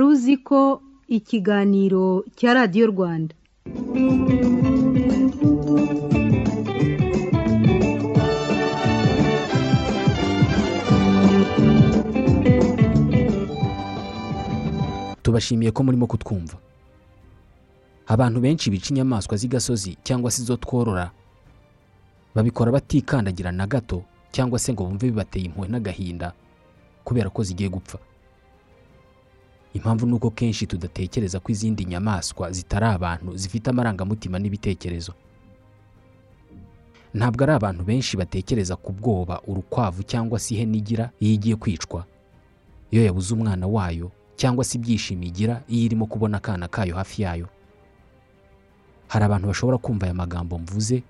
wari uzi ko ikiganiro cya radiyo rwanda? Tubashimiye ko murimo kutwumva. Abantu benshi bica inyamaswa z'igasozi cyangwa se izo tworora babikora batikandagira na gato cyangwa se ngo bumve bibateye impuhwe n'agahinda kubera ko zigiye gupfa. Impamvu ni uko kenshi tudatekereza ko izindi nyamaswa zitari abantu zifite amarangamutima n'ibitekerezo. Ntabwo ari abantu benshi batekereza ku bwoba urukwavu cyangwa se ihene igira iyo igiye kwicwa. Iyo yabuze umwana wayo cyangwa se ibyishimo igira iyo irimo kubona akana kayo hafi yayo. Hari abantu bashobora kumva aya magambo mvuze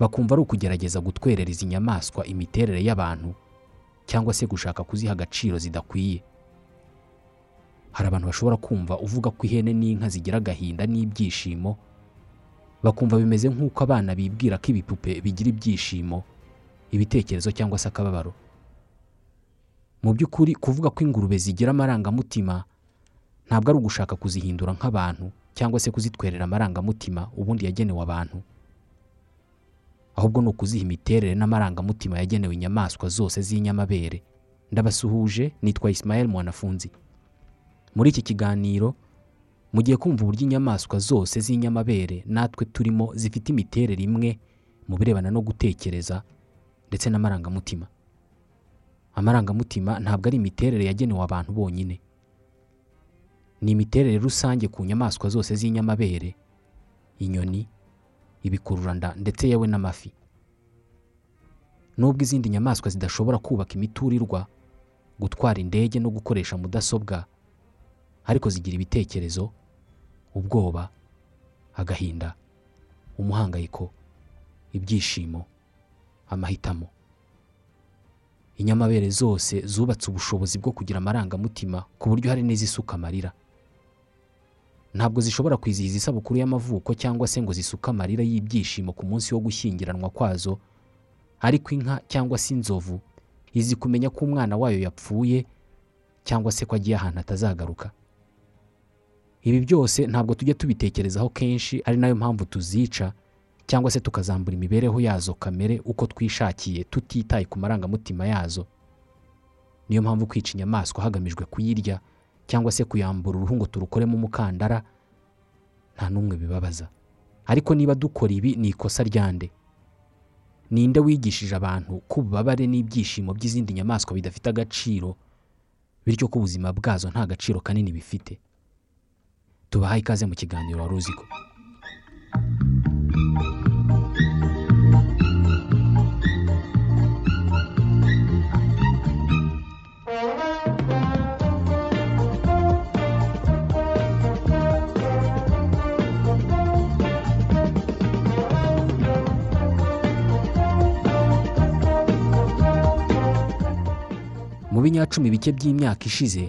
bakumva ari ukugerageza gutwerera izi nyamaswa imiterere y'abantu cyangwa se gushaka kuziha agaciro zidakwiye. Hari abantu bashobora kumva uvuga ko ihene n'inka zigira agahinda n'ibyishimo bakumva bimeze nk'uko abana bibwira ko ibipupe bigira ibyishimo ibitekerezo cyangwa se akababaro. Mu by'ukuri kuvuga ko ingurube zigira amarangamutima ntabwo ari ugushaka kuzihindura nk'abantu cyangwa se kuzitwerera amarangamutima ubundi yagenewe abantu. Ahubwo ni ukuziha imiterere n'amarangamutima yagenewe inyamaswa zose z'inyamabere. Ndabasuhuje nitwa Ismael mwanafunzi. Muri iki kiganiro mugiye kumva uburyo inyamaswa zose z'inyamabere natwe turimo zifite imiterere imwe mu birebana no gutekereza ndetse n'amarangamutima. Amarangamutima ntabwo ari imiterere yagenewe abantu bonyine. Ni imiterere rusange ku nyamaswa zose z'inyamabere inyoni ibikururanda ndetse yewe n'amafi. Nubwo izindi nyamaswa zidashobora kubaka imiturirwa gutwara indege no gukoresha mudasobwa ariko zigira ibitekerezo ubwoba agahinda umuhangayiko ibyishimo amahitamo. Inyamabere zose zubatse ubushobozi bwo kugira amarangamutima ku buryo hari n'izisuka amarira. Ntabwo zishobora kwizihiza isabukuru y'amavuko cyangwa se ngo zisuke amarira y'ibyishimo ku munsi wo gushyingiranwa kwazo ariko inka cyangwa se inzovu izi kumenya ko umwana wayo yapfuye cyangwa se ko agiye ahantu atazagaruka. Ibi byose ntabwo tujya tubitekerezaho kenshi ari na yo mpamvu tuzica cyangwa se tukazambura imibereho yazo kamere uko twishakiye tutitaye ku marangamutima yazo. Niyo mpamvu kwica inyamaswa hagamijwe kuyirya cyangwa se kuyambura uruhu ngo turukoremo umukandara nta n'umwe bibabaza. Ariko niba dukora ibi ni ikosa ryande? Ninde wigishije abantu ko ububabare n'ibyishimo by'izindi nyamaswa bidafite agaciro? Bityo ko ubuzima bwazo nta gaciro kanini bifite. Tubahaye ikaze mu kiganiro wari uzi ko. Mu binyacumi bike by'imyaka ishize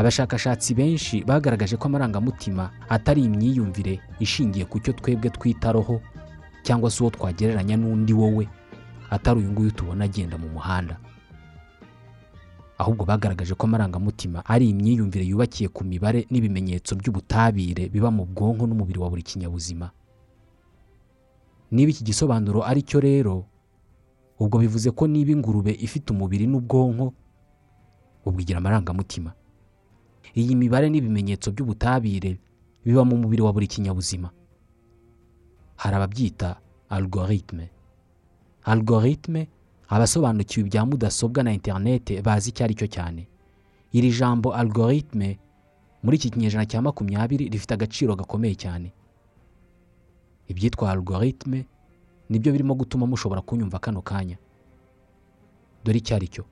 abashakashatsi benshi bagaragaje ko amarangamutima atari imyiyumvire ishingiye ku cyo twebwe twita roho cyangwa se uwo twagereranya n'undi wowe atari uyu nguyu tubona agenda mu muhanda. Ahubwo bagaragaje ko amarangamutima ari imyiyumvire yubakiye ku mibare n'ibimenyetso by'ubutabire biba mu bwonko n'umubiri wa buri kinyabuzima. Niba iki gisobanuro ari cyo rero ubwo bivuze ko niba ingurube ifite umubiri n'ubwonko ubwo igira amarangamutima. Iyi mibare n'ibimenyetso by'ubutabire biba mu mubiri wa buri kinyabuzima. Hari ababyita algorithme algorithme abasobanukiwe ibya mudasobwa na interinete bazi icyo ari cyo cyane. Iri jambo algorithme muri iki kinyejana cya makumyabiri rifite agaciro gakomeye cyane. Ibyitwa algorithme ni byo birimo gutuma mushobora kunyumva kano kanya. Dore icyo ari cyo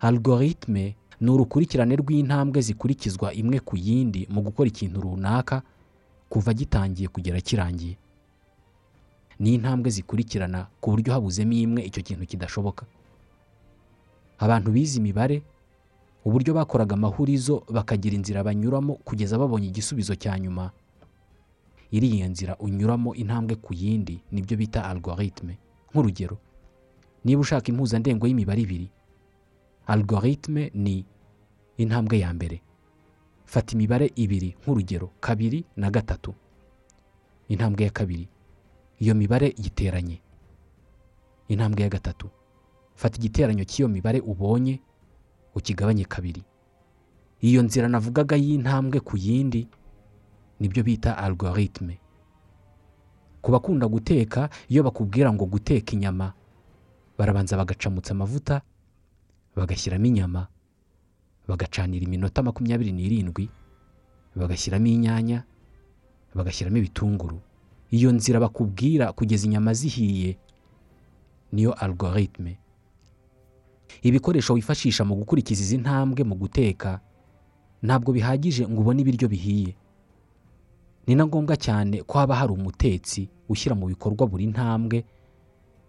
algorithme ni urukurikirane rw'intambwe zikurikizwa imwe ku yindi mu gukora ikintu runaka kuva gitangiye kugera kirangiye. Ni intambwe zikurikirana ku buryo habuzemo imwe icyo kintu kidashoboka. Abantu bize imibare uburyo bakoraga amahurizo bakagira inzira banyuramo kugeza babonye igisubizo cya nyuma. Iriya nzira unyuramo intambwe ku yindi ni byo bita algorithme nk'urugero niba ushaka impuzandengo y'imibare ibiri algorithme ni intambwe ya mbere. Fata imibare ibiri nk'urugero kabiri na gatatu. Intambwe ya kabiri iyo mibare yiteranye. Intambwe ya gatatu fata igiteranyo cy'iyo mibare ubonye ukigabanye kabiri. Iyo nzira navugaga y'intambwe ku yindi ni byo bita algorithme ku bakunda guteka iyo bakubwira ngo guteka inyama barabanza bagacamutsa amavuta bagashyiramo inyama bagacanira iminota makumyabiri n'irindwi bagashyiramo inyanya bagashyiramo ibitunguru. Iyo nzira bakubwira kugeza inyama zihiye niyo algorithme ibikoresho wifashisha mu gukurikiza izi ntambwe mu guteka ntabwo bihagije ngo ubone ibiryo bihiye. Ni na ngombwa cyane ko haba hari umutetsi ushyira mu bikorwa buri ntambwe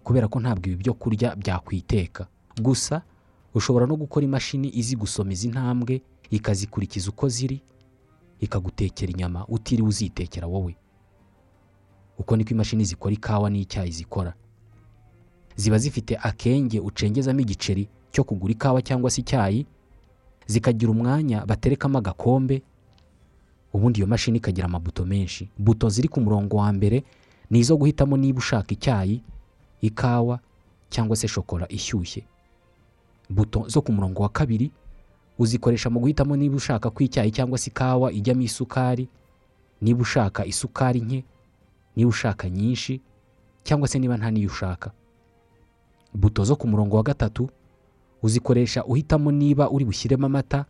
kubera ko ntabwo ibi byo kurya byakwiteka. Gusa ushobora no gukora imashini izi gusoma izi ntambwe ikazikurikiza uko ziri ikagutekera inyama utiriwe uzitekera wowe. Uko niko imashini zikora ikawa n'icyayi zikora. Ziba zifite akenge ucengezamo igiceri cyo kugura ikawa cyangwa se icyayi zikagira umwanya baterekamo agakombe ubundi iyo mashini ikagira amabuto menshi. Buto ziri ku murongo wa mbere ni izo guhitamo niba ushaka icyayi ikawa cyangwa se shokora ishyushye. Buto zo ku murongo wa kabiri uzikoresha mu guhitamo niba ushaka ko icyayi cyangwa se ikawa ijyamo isukari niba ushaka isukari nke niba ushaka nyinshi cyangwa se niba nta n'iyo ushaka. Buto zo ku murongo wa gatatu uzikoresha uhitamo niba uri bushyiremo amata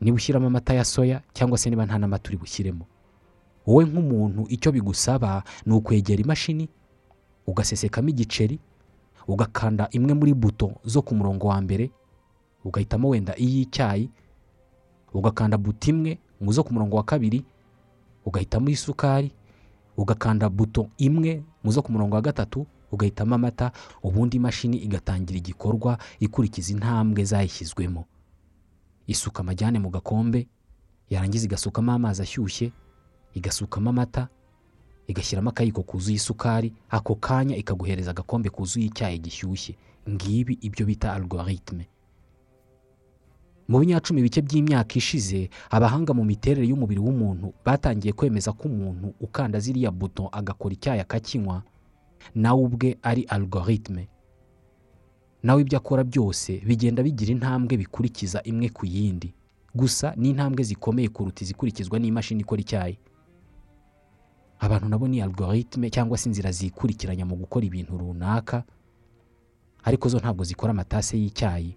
niba ushyiramo amata ya soya cyangwa se niba nta n'amata uri bushyiremo wowe nk'umuntu icyo bigusaba ni ukwegera imashini ugasesekamo igiceri ugakanda imwe muri buto zo ku murongo wa mbere ugahitamo wenda iy'icyayi ugakanda buto imwe mu zo ku murongo wa kabiri ugahitamo isukari ugakanda buto imwe mu zo ku murongo wa gatatu ugahitamo amata ubundi imashini igatangira igikorwa ikurikiza intambwe zayishyizwemo. Isuka amajyane mu gakombe yarangiza igasukamo amazi ashyushye igasukamo amata igashyiramo akayiko kuzuye isukari ako kanya ikaguhereza agakombe kuzuye icyayi gishyushye. Ngibi ibyo bita algorithme mu binyacumi bike by'imyaka ishize abahanga mu miterere y'umubiri w'umuntu batangiye kwemeza ko umuntu ukanda ziriya buto agakora icyayi akakinywa nawe ubwe ari algorithme nawe ibyo akora byose bigenda bigira intambwe bikurikiza imwe ku yindi. Gusa ni intambwe zikomeye kuruta izikurikizwa n'imashini ikora icyayi. Abantu nabo ni algorithme cyangwa se inzira zikurikiranya mu gukora ibintu runaka ariko zo ntabwo zikora amatase y'icyayi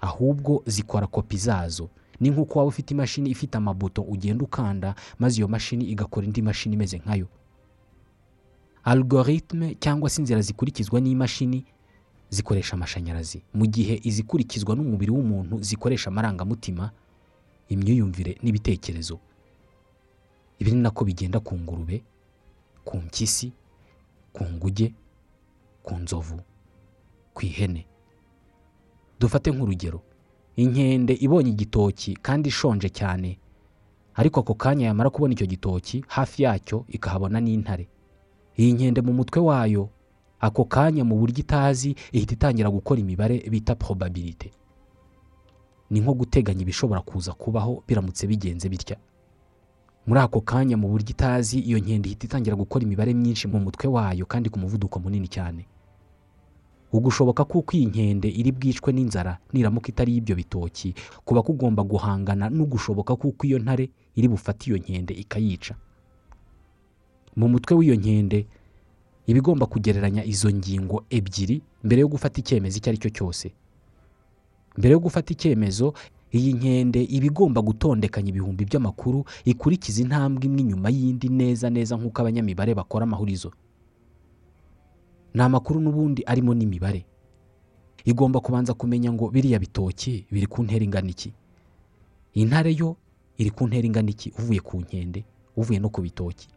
ahubwo zikora kopi zazo. Ni nk'uko waba ufite imashini ifite amabuto ugenda ukanda maze iyo mashini igakora indi mashini imeze nkayo. Algorithme cyangwa se inzira zikurikizwa n'imashini zikoresha amashanyarazi. Mu gihe izikurikizwa n'umubiri w'umuntu zikoresha amarangamutima imyiyumvire n'ibitekerezo. Ibi ni nako bigenda ku ngurube ku mpyisi ku nguge ku nzovu ku ihene. Dufate nk'urugero. Inkende ibonye igitoki kandi ishonje cyane. Ariko ako kanya yamara kubona icyo gitoki hafi yacyo ikahabona n'intare. Iyi nkende mu mutwe wayo ako kanya mu buryo itazi ihita itangira gukora imibare bita probabilite ni nko guteganya ibishobora kuza kubaho biramutse bigenze bitya. Muri ako kanya mu buryo itazi iyo nkende ihita itangira gukora imibare myinshi mu mutwe wayo kandi ku muvuduko munini cyane. Ugushoboka kuko iyi nkende iri bwicwe n'inzara niramuka itari y'ibyo bitoki kuba kugomba guhangana n'ugushoboka kuko iyo ntare iri bufate iyo nkende ikayica. Mu mutwe w'iyo nkende iba igomba kugereranya izo ngingo ebyiri mbere yo gufata icyemezo icyo ari cyo cyose. Mbere yo gufata icyemezo iyi nkende iba igomba gutondekanya ibihumbi by'amakuru ikurikiza intambwe imwe inyuma y'indi neza neza nk'uko abanyamibare bakora amahurizo. Ni amakuru n'ubundi arimo n'imibare. Igomba kubanza kumenya ngo biriya bitoki biri ku ntera ingana iki? Intare yo iri ku ntera ingana iki? Uvuye ku nkende uvuye no ku bitoki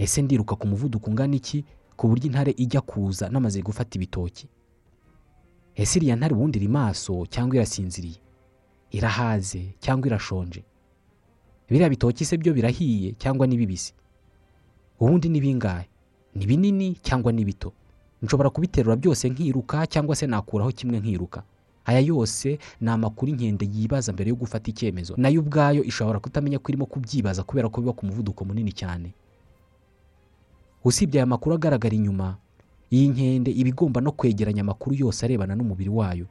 ese ndiruka ku muvuduko ungana iki? Ku buryo intare ijya kuza namaze gufata ibitoki ese iriya ntare ubundi iri maso cyangwa irasinziriye? Irahaze cyangwa irashonje. Biriya bitoki se byo birahiye cyangwa ni bibisi? Ubundi ni bingahe? Ni binini cyangwa ni bito? Nshobora kubiterura byose nkiruka cyangwa se nakuraho kimwe nkiruka. Aya yose ni amakuru inkende yibaza mbere yo gufata icyemezo. Nayo ubwayo ishobora kutamenya ko irimo kubyibaza kubera ko biba ku muvuduko munini cyane. Usibye aya makuru agaragara inyuma iyi nkende iba igomba no kwegeranya amakuru yose arebana n'umubiri wayo.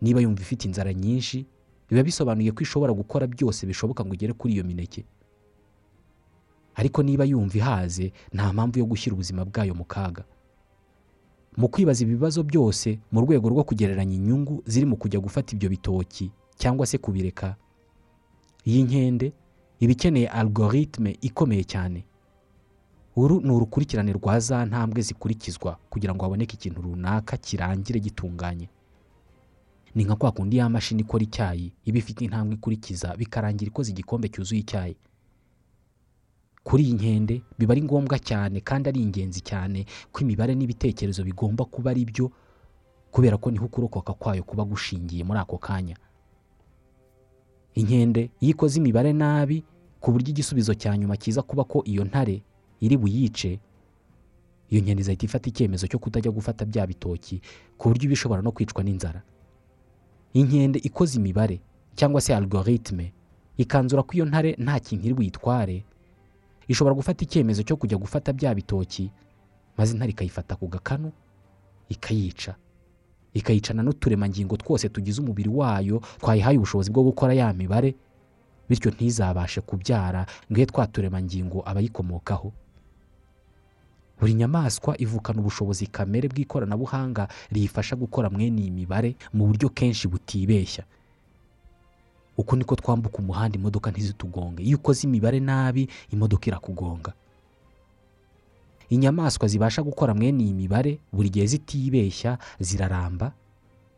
Niba yumva ifite inzara nyinshi biba bisobanuye ko ishobora gukora byose bishoboka ngo igere kuri iyo mineke. Ariko niba yumva ihaze nta mpamvu yo gushyira ubuzima bwayo mu kaga. Mu kwibaza ibibazo byose mu rwego rwo kugereranya inyungu ziri mu kujya gufata ibyo bitoki cyangwa se kubireka iyi nkende iba ikeneye algoritme ikomeye cyane. Uru ni urukurikirane rwa za ntambwe zikurikizwa kugira ngo haboneke ikintu runaka kirangire gitunganye. Ni nka kwa kundi ya mashini ikora icyayi. Iba ifite intambwe ikurikiza bikarangira ikoze igikombe cyuzuye icyayi. Kuri iyi nkende biba ari ngombwa cyane kandi ari ingenzi cyane ko imibare n'ibitekerezo bigomba kuba ari byo kubera ko ni ho ukurokoka kwayo kuba gushingiye muri ako kanya. Inkende iyo ikoze imibare nabi ku buryo igisubizo cya nyuma kiza kuba ko iyo ntare iri buyice iyo nkende izahita ifata icyemezo cyo kutajya gufata bya bitoki ku buryo iba ishobora no kwicwa n'inzara. Inkende ikoze imibare cyangwa se algoritme. Ikanzura ko iyo ntare nta kintu iri buyitware. Ishobora gufata icyemezo cyo kujya gufata bya bitoki maze intare ikayifata ku gakanu ikayica. Ikayicana n'uturemangingo twose tugize umubiri wayo twayihaye ubushobozi bwo gukora ya mibare bityo ntizabashe kubyara ngo twa turemangingo abayikomokaho. Buri nyamaswa ivukana ubushobozi kamere bw'ikoranabuhanga riyifasha gukora mwene iyi mibare mu buryo kenshi butibeshya. Uko niko twambuka umuhanda imodoka ntizitugonge. Iyo ukoze imibare nabi imodoka irakugonga. Inyamaswa zibasha gukora mwene iyi mibare buri gihe zitibeshya ziraramba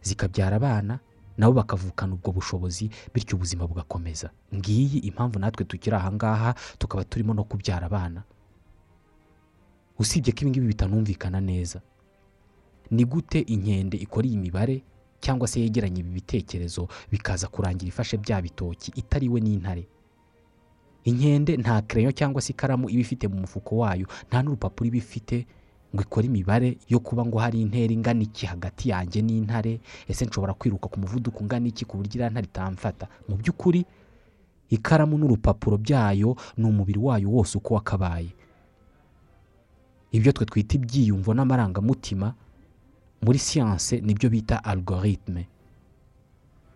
zikabyara abana nabo bakavukana ubwo bushobozi bityo ubuzima bugakomeza. Ngiyi impamvu natwe tukiri aha ngaha tukaba turimo no kubyara abana. Usibye ko ibingibi bitanumvikana neza. Ni gute inkende ikora iyi mibare cyangwa se yegeranya ibi bitekerezo bikaza kurangira ifashe bya bitoki itariwe n'intare? Inkende nta kereyo cyangwa se ikaramu iba ifite mu mufuko wayo nta n'urupapuro iba ifite ngo ikore imibare yo kuba ngo hari intera ingana iki hagati yanjye n'intare? Ese nshobora kwiruka ku muvuduko ungana iki ku buryo iriya ntare itamfata? Mu by'ukuri ikaramu n'urupapuro byayo ni umubiri wayo wose uko wakabaye. Ibyo twe twita ibyiyumvo n'amarangamutima muri siyanse ni byo bita algoritme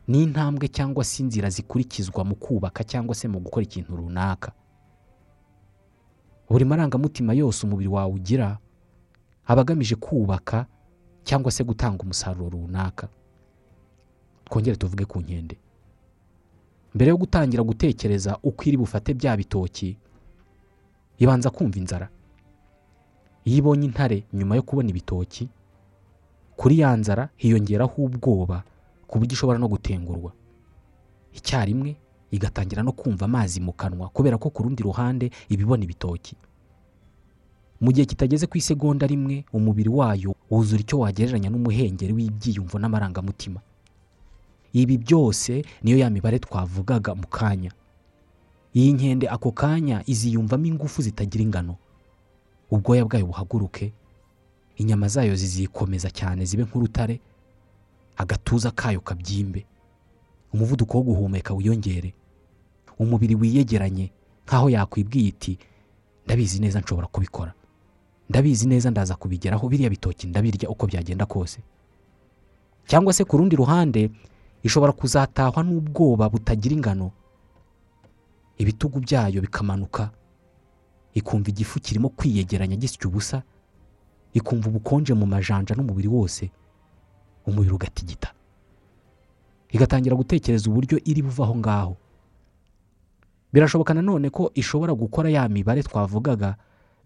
ni intambwe cyangwa se inzira zikurikizwa mu kubaka cyangwa se mu gukora ikintu runaka. Buri marangamutima yose umubiri wawe ugira aba agamije kubaka cyangwa se gutanga umusaruro runaka. Twongere tuvuge ku nkende. Mbere yo gutangira gutekereza uko iri bufate bya bitoki ibanza kumva inzara. Iyo ibonye intare nyuma yo kubona ibitoki kuri ya nzara hiyongeraho ubwoba ku buryo ishobora no gutengurwa. Icyarimwe igatangira no kumva amazi mu kanwa kubera ko ku rundi ruhande iba ibona ibitoki. Mu gihe kitageze ku isegonda rimwe umubiri wayo wuzura icyo wagereranya n'umuhengeri w'ibyiyumvo n'amarangamutima. Ibi byose niyo ya mibare twavugaga mu kanya. Iyi nkende ako kanya iziyumvamo ingufu zitagira ingano. Ubwoya bwayo buhaguruke inyama zayo zizikomeza cyane zibe nk'urutare agatuza kayo kabyimbe. Umuvuduko wo guhumeka wiyongere. Umubiri wiyegeranye nk'aho yakwibwiye iti ndabizi neza nshobora kubikora. Ndabizi neza ndaza kubigeraho biriya bitoki ndabirya uko byagenda kose. Cyangwa se ku rundi ruhande ishobora kuzatahwa n'ubwoba butagira ingano. Ibitugu byayo bikamanuka. Ikumva igifu kirimo kwiyegeranya gisya ubusa ikumva ubukonje mu majanja n'umubiri wose umubiri ugatigita. Igatangira gutekereza uburyo iri buva aho ngaho. Birashoboka nanone ko ishobora gukora ya mibare twavugaga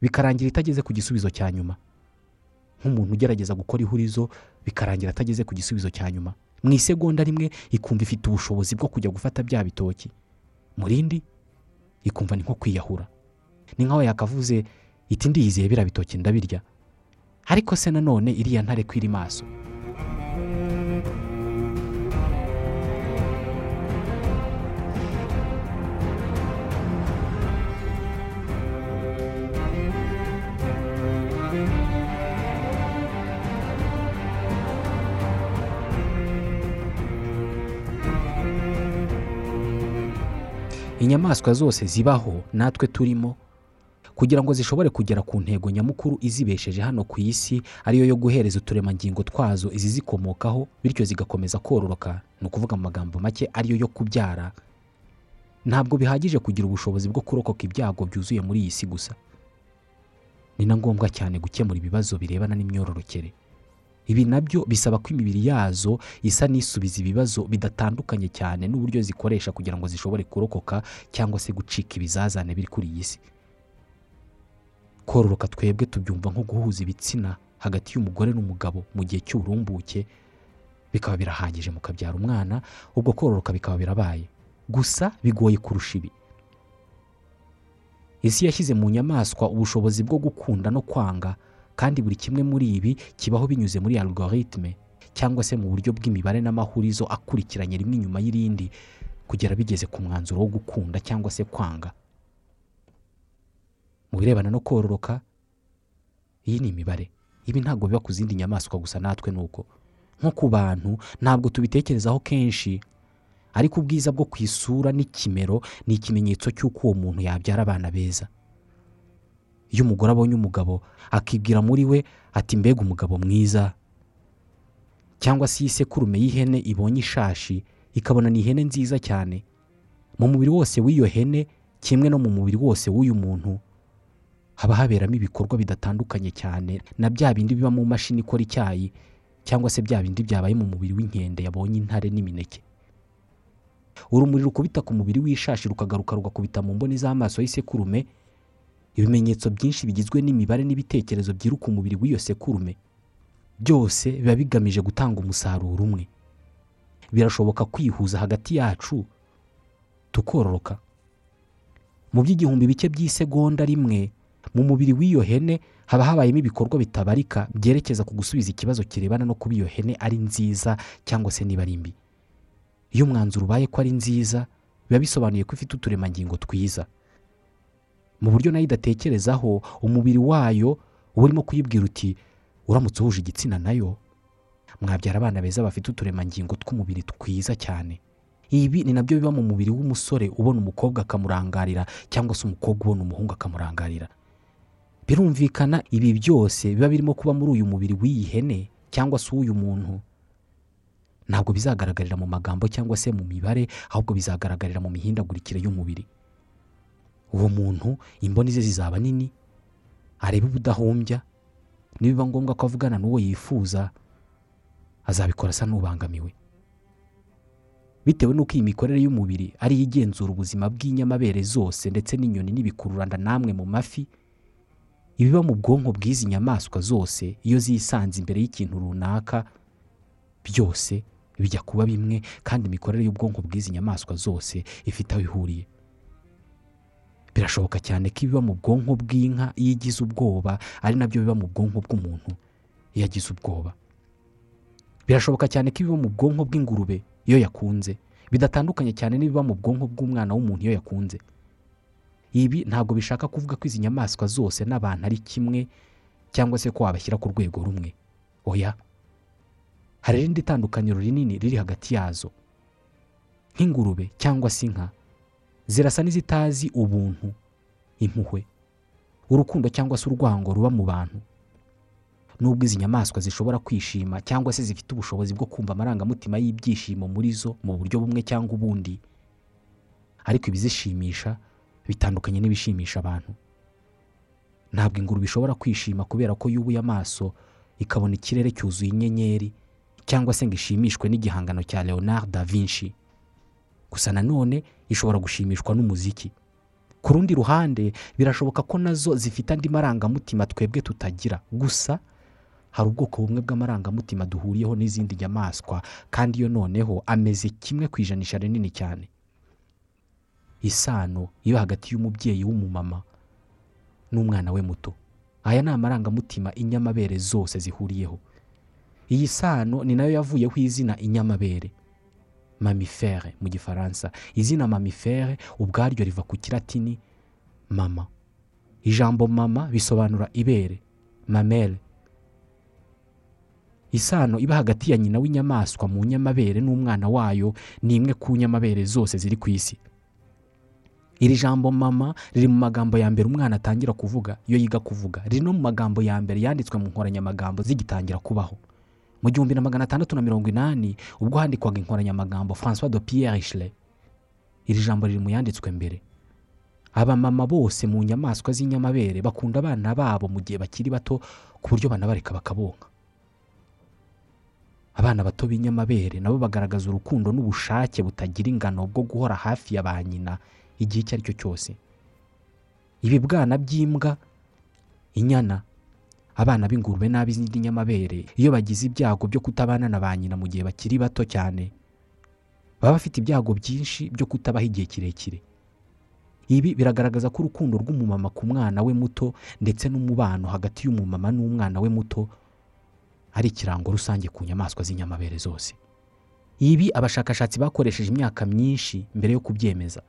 bikarangira itageze ku gisubizo cya nyuma. Nk'umuntu ugerageza gukora ihurizo bikarangira atageze ku gisubizo cya nyuma. Mu isegonda rimwe ikumva ifite ubushobozi bwo kujya gufata bya bitoki. Mu rindi ikumva ni nko kwiyahura. ni nkaho yakavuze iti ndiyizeye biriya bitoki ndabirya. Ariko se nanone iriya ntare ko iri maso. Inyamaswa zose zibaho natwe turimo. Kugira ngo zishobore kugera ku ntego nyamukuru izibesheje hano ku isi ariyo yo guhereza uturemangingo twazo izizikomokaho bityo zigakomeza kororoka. Ni ukuvuga mu magambo make ariyo yo kubyara. Ntabwo bihagije kugira ubushobozi bwo kurokoka ibyago byuzuye muri iyi si gusa. Ni na ngombwa cyane gukemura ibibazo birebana n'imyororokere. Ibi na byo bisaba ko imibiri yazo isa n'isubiza ibibazo bidatandukanye cyane n'uburyo zikoresha kugira ngo zishobore kurokoka cyangwa se gucika ibizazane biri kuri iyi si. Kororoka twebwe tubyumva nko guhuza ibitsina hagati y'umugore n'umugabo mu gihe cy'uburumbuke bikaba birahagije mukabyara umwana ubwo kororoka bikaba birabaye. Gusa bigoye kurusha ibi. Isi yashyize mu nyamaswa ubushobozi bwo gukunda no kwanga kandi buri kimwe muri ibi kibaho binyuze muri algorithme cyangwa se mu buryo bw'imibare n'amahurizo akurikiranye rimwe inyuma y'irindi kugera bigeze ku mwanzuro wo gukunda cyangwa se kwanga. Mu birebana no kororoka iyi ni imibare. Ibi ntabwo biba ku zindi nyamaswa gusa natwe ni uko nko ku bantu ntabwo tubitekerezaho kenshi ariko ubwiza bwo ku isura n'ikimero ni ikimenyetso cy'uko uwo muntu yabyara abana beza. Iyo umugore abonye umugabo akibwira muri we ati mbega umugabo mwiza. Cyangwa se iyi y'ihene ibonye ishashi ikabona ni ihene nziza cyane. Mu mubiri wose w'iyo hene kimwe no mu mubiri wose w'uyu muntu haba haberamo ibikorwa bidatandukanye cyane na bya bindi biba mu mashini ikora icyayi cyangwa se bya bindi byabaye mu mubiri w'inkende yabonye intare n'imineke. Urumuri rukubita ku mubiri w'ishashi rukagaruka rugakubita mu mboni z'amaso y'isekurume ibimenyetso byinshi bigizwe n'imibare n'ibitekerezo byiruka umubiri w'iyo sekurume byose biba bigamije gutanga umusaruro umwe. Birashoboka kwihuza hagati yacu tukororoka. Mu by'igihumbi bike by'isegonda rimwe mu mubiri w'iyo hene haba habayemo ibikorwa bitabarika byerekeza ku gusubiza ikibazo kirebana no kuba iyo hene ari nziza cyangwa se niba ari mbi. Iyo umwanzuro ubaye ko ari nziza biba bisobanuye ko ifite uturemangingo twiza. Mu buryo na yo idatekerezaho umubiri wayo uba urimo kuyibwira uti uramutse uhuje igitsina na yo? Mwabyara abana beza bafite uturemangingo tw'umubiri twiza cyane. Ibi ni na byo biba mu mubiri w'umusore ubona umukobwa akamurangarira cyangwa se umukobwa ubona umuhungu akamurangarira. Birumvikana ibi byose biba birimo kuba muri uyu mubiri w'iyi hene cyangwa se uw'uyu muntu. Ntabwo bizagaragarira mu magambo cyangwa se mu mibare ahubwo bizagaragarira mu mihindagurikire y'umubiri. Uwo muntu imboni ze zizaba nini areba ubudahumbya nibiba ngombwa ko avugana n'uwo yifuza azabikora asa n'ubangamiwe. Bitewe n'uko iyi mikorere y'umubiri ariyo igenzura ubuzima bw'inyamabere zose ndetse n'inyoni n'ibikururanda namwe mu mafi ibiba mu bwonko bw'izi nyamaswa zose iyo zisanze imbere y'ikintu runaka byose bijya kuba bimwe kandi imikorere y'ubwonko bw'izi nyamaswa zose ifite aho ihuriye. Birashoboka cyane ko ibiba mu bwonko bw'inka iyo igize ubwoba ari na byo biba mu bwonko bw'umuntu iyo agize ubwoba. Birashoboka cyane ko ibiba mu bwonko bw'ingurube iyo yakunze. Bidatandukanye cyane n'ibiba mu bwonko bw'umwana w'umuntu iyo yakunze. Ibi ntabwo bishaka kuvuga ko izi nyamaswa zose n'abantu ari kimwe cyangwa se ko wabashyira ku rwego rumwe. Oya hari irindi tandukaniro rinini riri hagati yazo. Nk'ingurube cyangwa se inka zirasa n'izitazi ubuntu impuhwe urukundo cyangwa se urwango ruba mu bantu. Nubwo izi nyamaswa zishobora kwishima cyangwa se zifite ubushobozi bwo kumva amarangamutima y'ibyishimo muri zo mu buryo bumwe cyangwa ubundi ariko ibizishimisha bitandukanye n'ibishimisha abantu. Ntabwo ingurube ishobora kwishima kubera ko yubuye amaso ikabona ikirere cyuzuye inyenyeri cyangwa se ngo ishimishwe n'igihangano cya leonard da vinci. Gusa nanone ishobora gushimishwa n'umuziki. Ku rundi ruhande birashoboka ko na zo zifite andi marangamutima twebwe tutagira. Gusa hari ubwoko bumwe bw'amarangamutima duhuriyeho n'izindi nyamaswa kandi iyo noneho ameze kimwe ku ijanisha rinini cyane. Isano iba hagati y'umubyeyi w'umumama n'umwana we muto. Aya ni amarangamutima inyamabere zose zihuriyeho. Iyi sano ni na yo yavuyeho izina inyamabere. Mamifere mu gifaransa. Izina mamifere ubwaryo riva ku kiratini mama. Ijambo mama bisobanura ibere mamere isano iba hagati ya nyina w'inyamaswa mu nyamabere n'umwana wayo ni imwe ku nyamabere zose ziri ku isi. Iri jambo mama riri mu magambo ya mbere umwana atangira kuvuga iyo yiga kuvuga riri no mu magambo ya mbere yanditswe mu nkoranyamagambo zigitangira kubaho. Mu gihumbi na magana atandatu na mirongo inani ubwo handikwaga inkoranyamagambo francois de pierre Richelet iri jambo riri mu yanditswe mbere. Abamama bose mu nyamaswa z'inyamabere bakunda abana babo mu gihe bakiri bato ku buryo banabareka bakabonka abana bato b'inyamabere nabo bagaragaza urukundo n'ubushake butagira ingano bwo guhora hafi ya ba nyina. Igihe icyo ari cyo cyose ibibwana by'imbwa inyana abana b'ingurube n'ab'izindi nyamabere iyo bagize ibyago byo kutabana na ba nyina mu gihe bakiri bato cyane baba bafite ibyago byinshi byo kutabaho igihe kirekire. Ibi biragaragaza ko urukundo rw'umumama ku mwana we muto ndetse n'umubano hagati y'umumama n'umwana we muto ari ikirango rusange ku nyamaswa z'inyamabere zose. Ibi abashakashatsi bakoresheje imyaka myinshi mbere yo kubyemeza.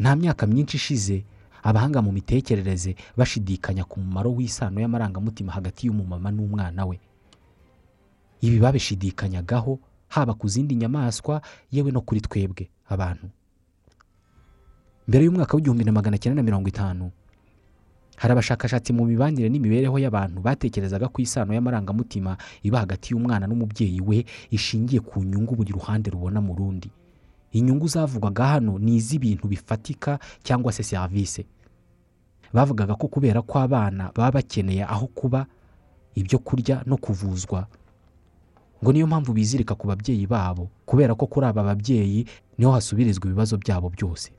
Nta myaka myinshi ishize abahanga mu mitekerereze bashidikanya ku mumaro w'isano y'amarangamutima hagati y'umumama n'umwana we. Ibi babishidikanyagaho haba ku zindi nyamaswa yewe no kuri twebwe abantu. Mbere y'umwaka w'igihumbi na magana cyenda na mirongo itanu hari abashakashatsi mu mibanire n'imibereho y'abantu batekerezaga ko isano y'amarangamutima iba hagati y'umwana n'umubyeyi we ishingiye ku nyungu buri ruhande rubona mu rundi. Inyungu zavugwaga hano ni iz'ibintu bifatika cyangwa se serivisi bavugaga ko kubera ko abana baba bakeneye aho kuba ibyo kurya no kuvuzwa. Ngo niyo mpamvu bizirika ku babyeyi babo kubera ko kuri aba babyeyi ni ho hasubirizwa ibibazo byabo byose.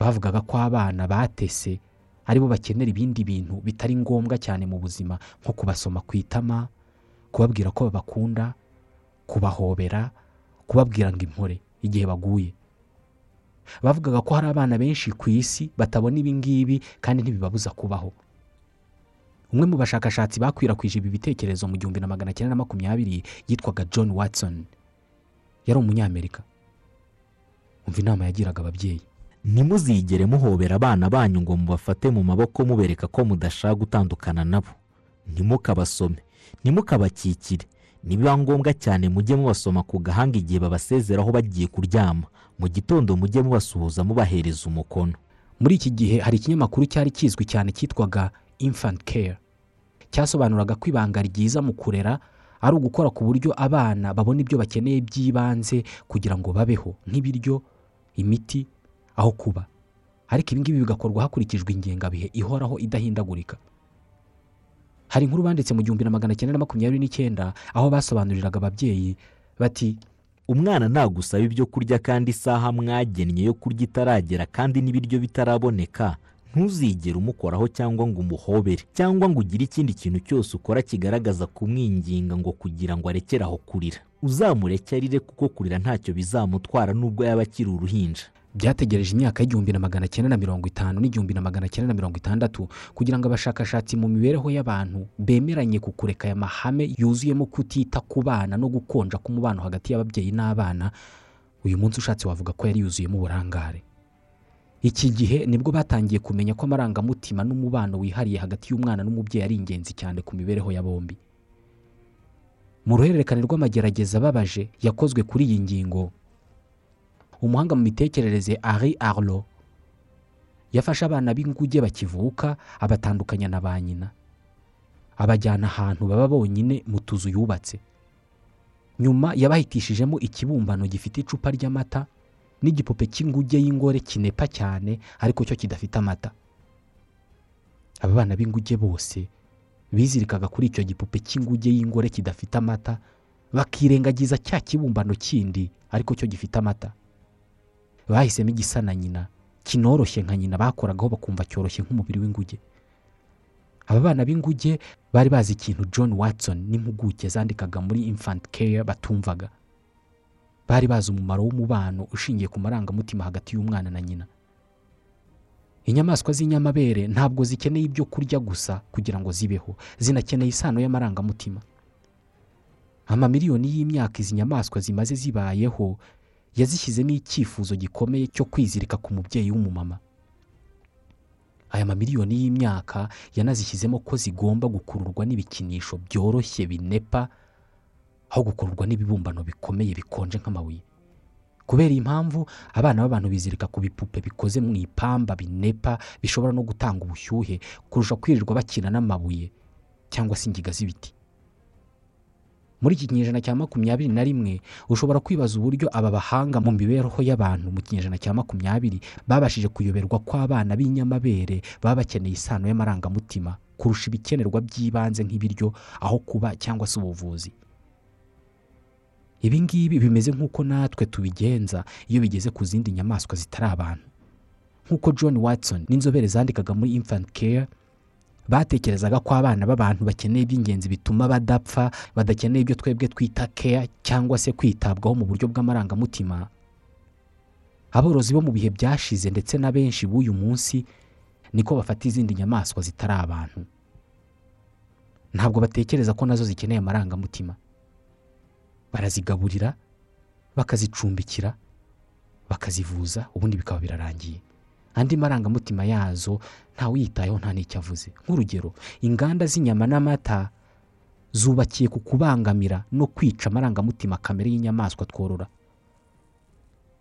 Bavugaga ko abana batese ari bo bakenera ibindi bintu bitari ngombwa cyane mu buzima nko kubasoma ku itama kubabwira ko babakunda kubahobera kubabwira ngo impore igihe baguye. Bavugaga ko hari abana benshi ku isi batabona ibi ngibi kandi ntibibabuza kubaho. Umwe mu bashakashatsi bakwirakwije ibi bitekerezo mu gihumbi na magana cyenda na makumyabiri yitwaga john watson. Yari umunyamerika. Umva inama yagiraga ababyeyi. Ntimuzigere muhobera abana banyu ngo mubafate mu maboko mubereka ko mudashaka gutandukana nabo. Ntimukabasome. Ntimukabakikire. Nibiba ngombwa cyane mujye mubasoma ku gahanga igihe babasezeraho bagiye kuryama. Mu gitondo mujye mubasuhuza mubahereza umukono. Muri iki gihe hari ikinyamakuru cyari kizwi cyane cyitwaga infant care. Cyasobanuraga ko ibanga ryiza mu kurera ari ugukora ku buryo abana babona ibyo bakeneye by'ibanze kugira ngo babeho. Nk'ibiryo imiti aho kuba. Ariko ibi ngibi bigakorwa hakurikijwe ingengabihe ihoraho idahindagurika. Hari inkuru banditse mu gihumbi na magana cyenda na makumyabiri n'icyenda aho basobanuriraga ababyeyi bati umwana nagusaba ibyo kurya kandi isaha mwagennye yo kurya itaragera kandi n'ibiryo bitaraboneka. Ntuzigere umukoraho cyangwa ngo umuhobere cyangwa ngo ugire ikindi kintu cyose ukora kigaragaza kumwinginga ngo kugira ngo arekere aho kurira. Uzamureke arire kuko kurira ntacyo bizamutwara nubwo yaba akiri uruhinja. Byategereje imyaka y'igihumbi na magana cyenda na mirongo itanu n'igihumbi na magana cyenda na mirongo itandatu kugira ngo abashakashatsi mu mibereho y'abantu bemeranye ku kureka aya mahame yuzuyemo kutita ku bana no gukonja k'umubano hagati y'ababyeyi n'abana uyu munsi ushatse wavuga ko yari yuzuyemo uburangare. Iki gihe ni bwo batangiye kumenya ko amarangamutima n'umubano wihariye hagati y'umwana n'umubyeyi ari ingenzi cyane ku mibereho ya bombi. Mu ruhererekane rw'amagerageza ababaje yakozwe kuri iyi ngingo umuhanga mu mitekerereze ari arlo. Yafashe abana b'inguge bakivuka abatandukanya na ba nyina. Abajyana ahantu baba bonyine mu tuzu yubatse. Nyuma yabahitishijemo ikibumbano gifite icupa ry'amata n'igipupe cy'inguge y'ingore kinepa cyane ariko cyo kidafite amata. Aba bana b'inguge bose bizirikaga kuri icyo gipupe cy'inguge y'ingore kidafite amata bakirengagiza cya kibumbano kindi ariko cyo gifite amata. Bahisemo igisa na nyina kinoroshye nka nyina bakoragaho bakumva cyoroshye nk'umubiri w'inguge. Aba bana b'inguge bari bazi ikintu john watson n'impuguke zandikaga muri infant care batumvaga. Bari bazi umumaro w'umubano ushingiye ku marangamutima hagati y'umwana na nyina. Inyamaswa z'inyamabere ntabwo zikeneye ibyo kurya gusa kugira ngo zibeho zinakeneye isano y'amarangamutima. Amamiliyoni y'imyaka izi nyamaswa zimaze zibayeho yazishyizemo icyifuzo gikomeye cyo kwizirika ku mubyeyi w'umumama. Aya mamiliyoni y'imyaka yanazishyizemo ko zigomba gukururwa n'ibikinisho byoroshye binepa aho gukururwa n'ibibumbano bikomeye bikonje nk'amabuye. Kubera iyi mpamvu abana b'abantu bizirika ku bipupe bikoze mu ipamba binepa bishobora no gutanga ubushyuhe kurusha kwirirwa bakina n'amabuye cyangwa se ingiga z'ibiti. Muri iki kinyejana cya makumyabiri na rimwe ushobora kwibaza uburyo aba bahanga mu mibereho y'abantu mu kinyejana cya makumyabiri babashije kuyoberwa ko abana b'inyamabere baba bakeneye isano y'amarangamutima kurusha ibikenerwa by'ibanze nk'ibiryo aho kuba cyangwa se ubuvuzi. Ibi ngibi bimeze nk'uko natwe tubigenza iyo bigeze ku zindi nyamaswa zitari abantu. Nk'uko john watson n'inzobere zandikaga muri infant care batekerezaga ko abana b'abantu bakeneye iby'ingenzi bituma badapfa badakeneye ibyo twebwe twita care cyangwa se kwitabwaho mu buryo bw'amarangamutima. Aborozi bo mu bihe byashize ndetse na benshi b'uyu munsi niko bafata izindi nyamaswa zitari abantu. Ntabwo batekereza ko na zo zikeneye amarangamutima. Barazigaburira bakazicumbikira bakazivuza ubundi bikaba birarangiye. Andi marangamutima yazo ntawuyitayeho nta n'icyo avuze. Nk'urugero inganda z'inyama n'amata zubakiye ku kubangamira no kwica amarangamutima kamere y'inyamaswa tworora.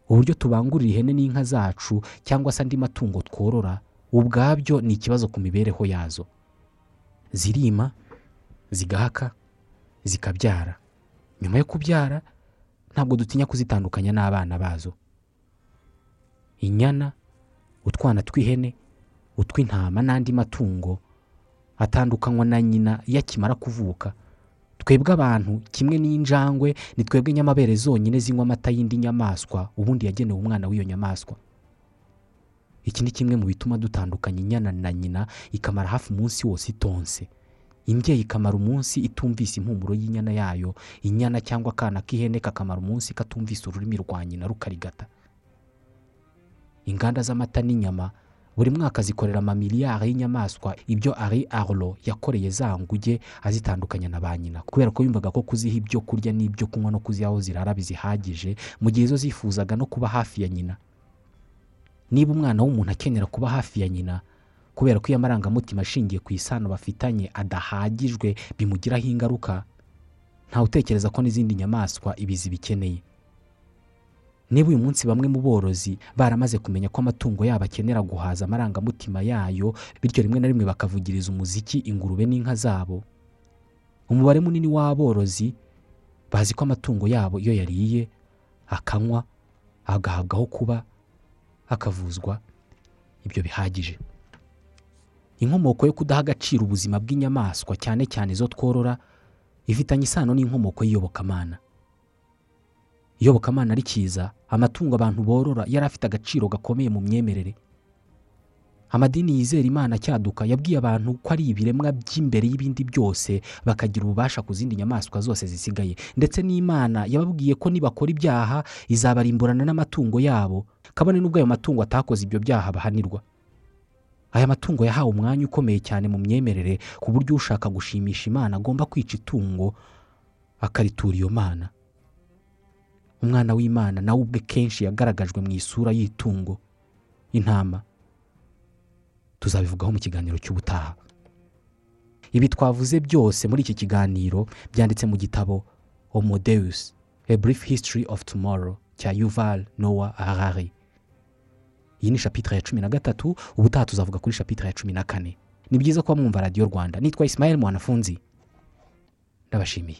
Uburyo tubangurira ihene n'inka zacu cyangwa se andi matungo tworora ubwabyo ni ikibazo ku mibereho yazo. Zirima zigahaka zikabyara. Nyuma yo kubyara ntabwo dutinya kuzitandukanya n'abana bazo. Inyana utwana tw'ihene utw'intama n'andi matungo atandukanywa na nyina iyo akimara kuvuka. Twebwe abantu kimwe n'injangwe ni twebwe nyamabere zonyine zinywa amata y'indi nyamaswa ubundi yagenewe umwana w'iyo nyamaswa. Iki ni kimwe mu bituma dutandukanya inyana na nyina ikamara hafi umunsi wose itonse. Imbyeyi ikamara umunsi itumvise impumuro y'inyana yayo inyana cyangwa akana k'ihene kakamara umunsi katumvise ururimi rwa nyina rukarigata. Inganda z'amata n'inyama buri mwaka zikorera amamiliyari y'inyamaswa. Ibyo ari arlo yakoreye za nguge azitandukanya na ba nyina kubera ko yumvaga ko kuziha ibyo kurya n'ibyo kunywa no kuziha aho zirara bizihagije mu gihe zo zifuzaga no kuba hafi ya nyina. Niba umwana w'umuntu akenera kuba hafi ya nyina kubera ko iyo amarangamutima ashingiye ku isano bafitanye adahagijwe bimugiraho ingaruka ntawe utekereza ko n'izindi nyamaswa ibi zibikeneye. Niba uyu munsi bamwe mu borozi baramaze kumenya ko amatungo yabo akenera guhaza amarangamutima yayo bityo rimwe na rimwe bakavugiriza umuziki ingurube n'inka zabo. Umubare munini w'aborozi bazi ko amatungo yabo iyo yariye akanywa agahabwa aho kuba akavuzwa ibyo bihagije. Inkomoko yo kudaha agaciro ubuzima bw'inyamaswa cyane cyane izo tworora ifitanye isano n'inkomoko y'iyobokamana. Iyobokamana rikiza amatungo abantu borora yari afite agaciro gakomeye mu myemerere. Amadini yizera imana cyaduka yabwiye abantu ko ari ibiremwa by'imbere y'ibindi byose bakagira ububasha ku zindi nyamaswa zose zisigaye. Ndetse n'imana yababwiye ko nibakora ibyaha izabarimburana n'amatungo yabo kabone n'ubwo ayo matungo atakoze ibyo byaha bahanirwa. Aya matungo yahawe umwanya ukomeye cyane mu myemerere ku buryo ushaka gushimisha imana agomba kwica itungo akaritura iyo mana. Umwana w'imana nawe ubwe kenshi yagaragajwe mu isura y'itungo intama. Tuzabivugaho mu kiganiro cy'ubutaha. Ibi twavuze byose muri iki kiganiro byanditse mu gitabo homodeus a brief history of tomorrow cya yuval noah harari. Iyi ni shapitire ya cumi na gatatu ubutaha tuzavuga kuri shapitire ya cumi na kane. Ni byiza kuba mwumva radiyo rwanda. Nitwa isimayeli mwanafunzi. Ndabashimiye.